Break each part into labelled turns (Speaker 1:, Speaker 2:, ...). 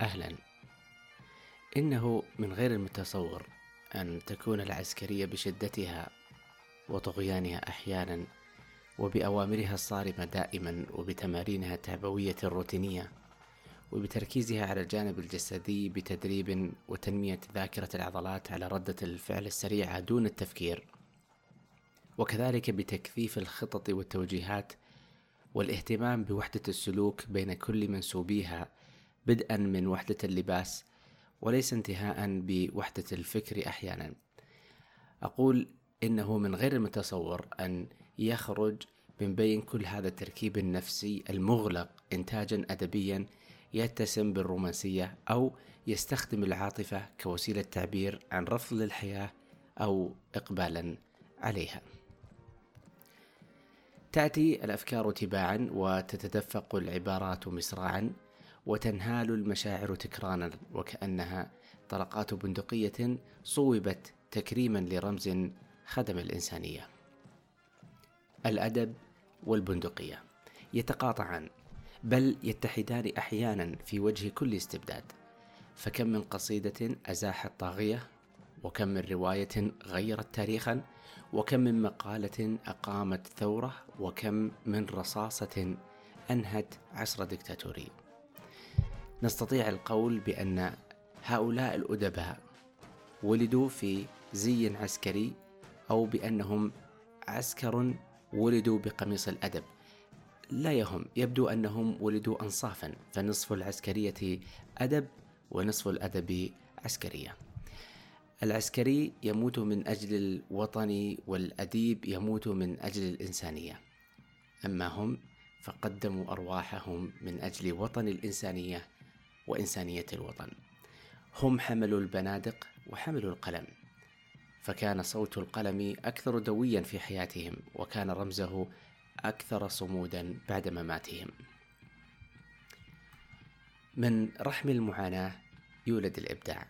Speaker 1: أهلا. إنه من غير المتصور أن تكون العسكرية بشدتها وطغيانها أحيانا وبأوامرها الصارمة دائما وبتمارينها التعبوية الروتينية وبتركيزها على الجانب الجسدي بتدريب وتنمية ذاكرة العضلات على ردة الفعل السريعة دون التفكير وكذلك بتكثيف الخطط والتوجيهات والاهتمام بوحدة السلوك بين كل منسوبيها بدءا من وحدة اللباس وليس انتهاء بوحدة الفكر أحيانا أقول إنه من غير المتصور أن يخرج من بين كل هذا التركيب النفسي المغلق إنتاجا أدبيا يتسم بالرومانسية أو يستخدم العاطفة كوسيلة تعبير عن رفض للحياة أو إقبالا عليها. تأتي الأفكار تباعا وتتدفق العبارات مصراعا وتنهال المشاعر تكرانا وكأنها طلقات بندقية صوبت تكريما لرمز خدم الإنسانية. الأدب والبندقية يتقاطعان بل يتحدان أحيانا في وجه كل استبداد فكم من قصيدة أزاحت طاغية وكم من رواية غيرت تاريخا وكم من مقالة أقامت ثورة وكم من رصاصة أنهت عصر دكتاتوري نستطيع القول بأن هؤلاء الأدباء ولدوا في زي عسكري أو بأنهم عسكر ولدوا بقميص الأدب. لا يهم يبدو أنهم ولدوا أنصافا فنصف العسكرية أدب ونصف الأدب عسكرية. العسكري يموت من أجل الوطن والأديب يموت من أجل الإنسانية. أما هم فقدموا أرواحهم من أجل وطن الإنسانية وإنسانية الوطن. هم حملوا البنادق وحملوا القلم. فكان صوت القلم أكثر دويا في حياتهم وكان رمزه أكثر صمودا بعد مماتهم. من رحم المعاناة يولد الإبداع.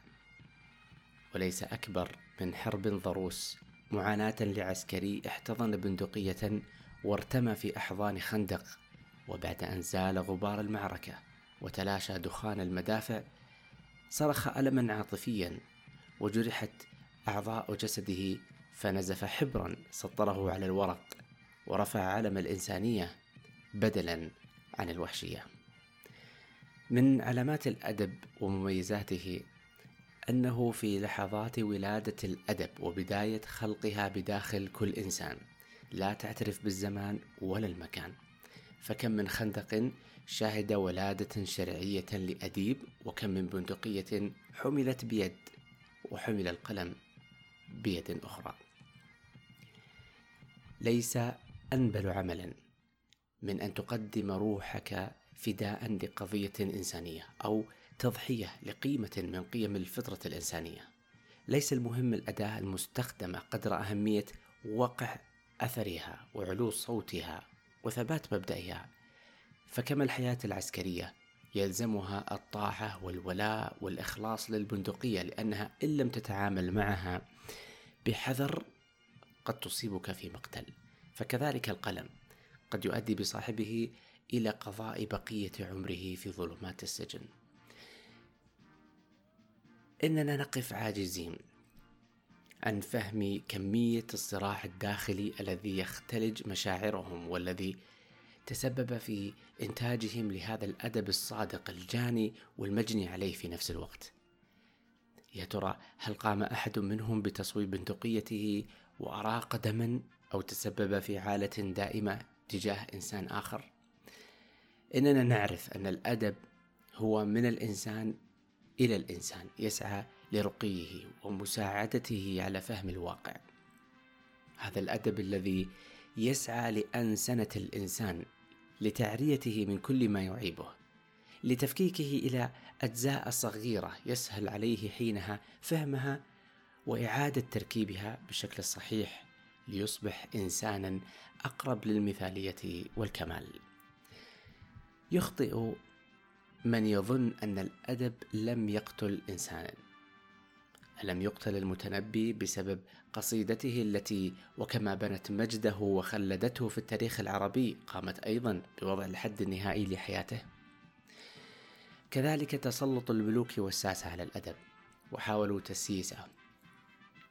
Speaker 1: وليس أكبر من حرب ضروس معاناة لعسكري احتضن بندقية وارتمى في أحضان خندق وبعد أن زال غبار المعركة. وتلاشى دخان المدافع صرخ ألما عاطفيا وجرحت أعضاء جسده فنزف حبرا سطره على الورق ورفع علم الإنسانية بدلا عن الوحشية. من علامات الأدب ومميزاته أنه في لحظات ولادة الأدب وبداية خلقها بداخل كل إنسان لا تعترف بالزمان ولا المكان فكم من خندق شاهد ولادة شرعية لأديب وكم من بندقية حملت بيد وحمل القلم بيد أخرى ليس أنبل عملا من أن تقدم روحك فداء لقضية إنسانية أو تضحية لقيمة من قيم الفطرة الإنسانية. ليس المهم الأداة المستخدمة قدر أهمية وقع أثرها وعلو صوتها وثبات مبدئها. فكما الحياة العسكرية يلزمها الطاعة والولاء والإخلاص للبندقية لأنها إن لم تتعامل معها بحذر قد تصيبك في مقتل. فكذلك القلم قد يؤدي بصاحبه إلى قضاء بقية عمره في ظلمات السجن إننا نقف عاجزين عن فهم كمية الصراع الداخلي الذي يختلج مشاعرهم والذي تسبب في إنتاجهم لهذا الأدب الصادق الجاني والمجني عليه في نفس الوقت. يا ترى هل قام أحد منهم بتصويب بندقيته وأراق دما أو تسبب في حالة دائمة تجاه إنسان آخر؟ إننا نعرف أن الأدب هو من الإنسان إلى الإنسان يسعى لرقيه ومساعدته على فهم الواقع. هذا الأدب الذي يسعى لأنسنة الإنسان لتعريته من كل ما يعيبه لتفكيكه إلى أجزاء صغيرة يسهل عليه حينها فهمها وإعادة تركيبها بالشكل الصحيح ليصبح انسانا أقرب للمثالية والكمال. يخطئ من يظن أن الأدب لم يقتل إنسانا. ألم يقتل المتنبي بسبب قصيدته التي وكما بنت مجده وخلدته في التاريخ العربي قامت أيضا بوضع الحد النهائي لحياته؟ كذلك تسلط الملوك والساسة على الأدب وحاولوا تسييسه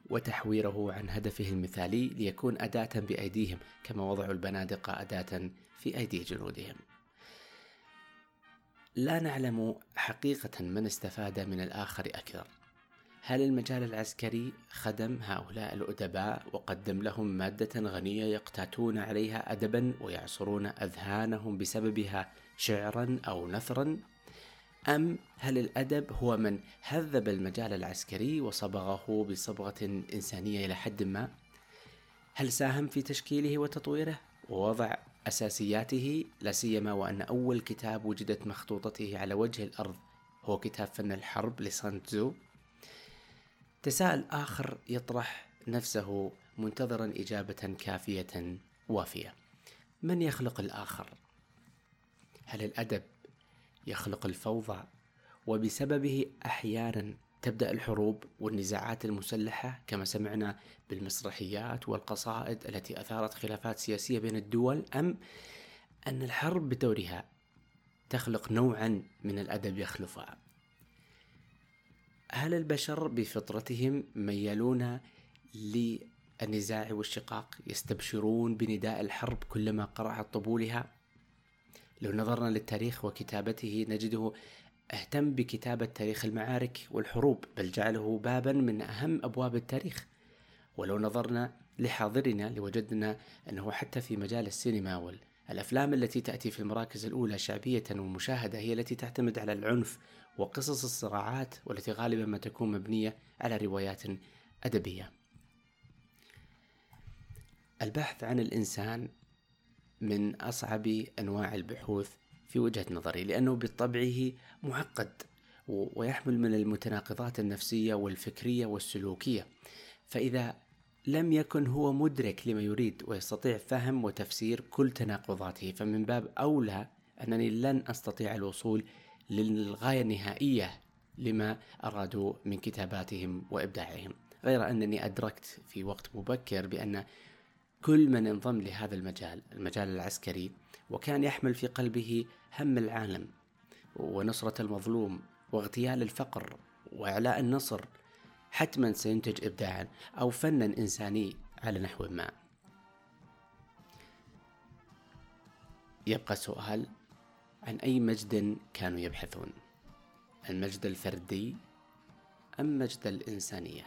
Speaker 1: وتحويره عن هدفه المثالي ليكون أداة بأيديهم كما وضعوا البنادق أداة في أيدي جنودهم. لا نعلم حقيقة من استفاد من الآخر أكثر. هل المجال العسكري خدم هؤلاء الأدباء وقدم لهم مادة غنية يقتاتون عليها أدبا ويعصرون أذهانهم بسببها شعرا أو نثرا؟ أم هل الأدب هو من هذب المجال العسكري وصبغه بصبغة إنسانية إلى حد ما؟ هل ساهم في تشكيله وتطويره؟ ووضع أساسياته لا سيما وأن أول كتاب وجدت مخطوطته على وجه الأرض هو كتاب فن الحرب لسانتزو. تساءل آخر يطرح نفسه منتظرا إجابة كافية وافية. من يخلق الآخر؟ هل الأدب يخلق الفوضى؟ وبسببه أحيانا تبدأ الحروب والنزاعات المسلحة كما سمعنا بالمسرحيات والقصائد التي أثارت خلافات سياسية بين الدول أم أن الحرب بدورها تخلق نوعا من الأدب يخلفها. هل البشر بفطرتهم ميالون للنزاع والشقاق يستبشرون بنداء الحرب كلما قرعت طبولها؟ لو نظرنا للتاريخ وكتابته نجده اهتم بكتابة تاريخ المعارك والحروب بل جعله بابا من أهم أبواب التاريخ. ولو نظرنا لحاضرنا لوجدنا أنه حتى في مجال السينما والأفلام التي تأتي في المراكز الأولى شعبية ومشاهدة هي التي تعتمد على العنف وقصص الصراعات والتي غالبا ما تكون مبنية على روايات أدبية. البحث عن الإنسان من أصعب أنواع البحوث في وجهة نظري لأنه بطبعه معقد ويحمل من المتناقضات النفسية والفكرية والسلوكية. فإذا لم يكن هو مدرك لما يريد ويستطيع فهم وتفسير كل تناقضاته فمن باب أولى أنني لن أستطيع الوصول للغاية النهائية لما أرادوا من كتاباتهم وإبداعهم. غير أنني أدركت في وقت مبكر بأن كل من انضم لهذا المجال المجال العسكري وكان يحمل في قلبه هم العالم ونصرة المظلوم واغتيال الفقر وإعلاء النصر حتما سينتج إبداعا أو فنا إنساني على نحو ما. يبقى السؤال عن أي مجد كانوا يبحثون؟ المجد الفردي أم مجد الإنسانية؟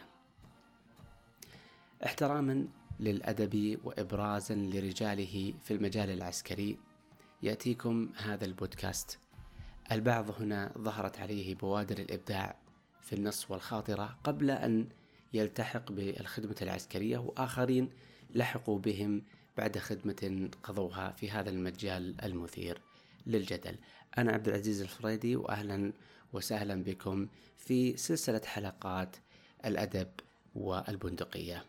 Speaker 1: احتراما للأدب وإبرازا لرجاله في المجال العسكري. يأتيكم هذا البودكاست. البعض هنا ظهرت عليه بوادر الإبداع في النص والخاطرة قبل أن يلتحق بالخدمة العسكرية وآخرين لحقوا بهم بعد خدمة قضوها في هذا المجال المثير للجدل. أنا عبد العزيز الفريدي وأهلا وسهلا بكم في سلسلة حلقات الأدب والبندقية.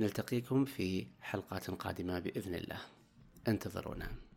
Speaker 1: نلتقيكم في حلقات قادمة بإذن الله. انتظرونا.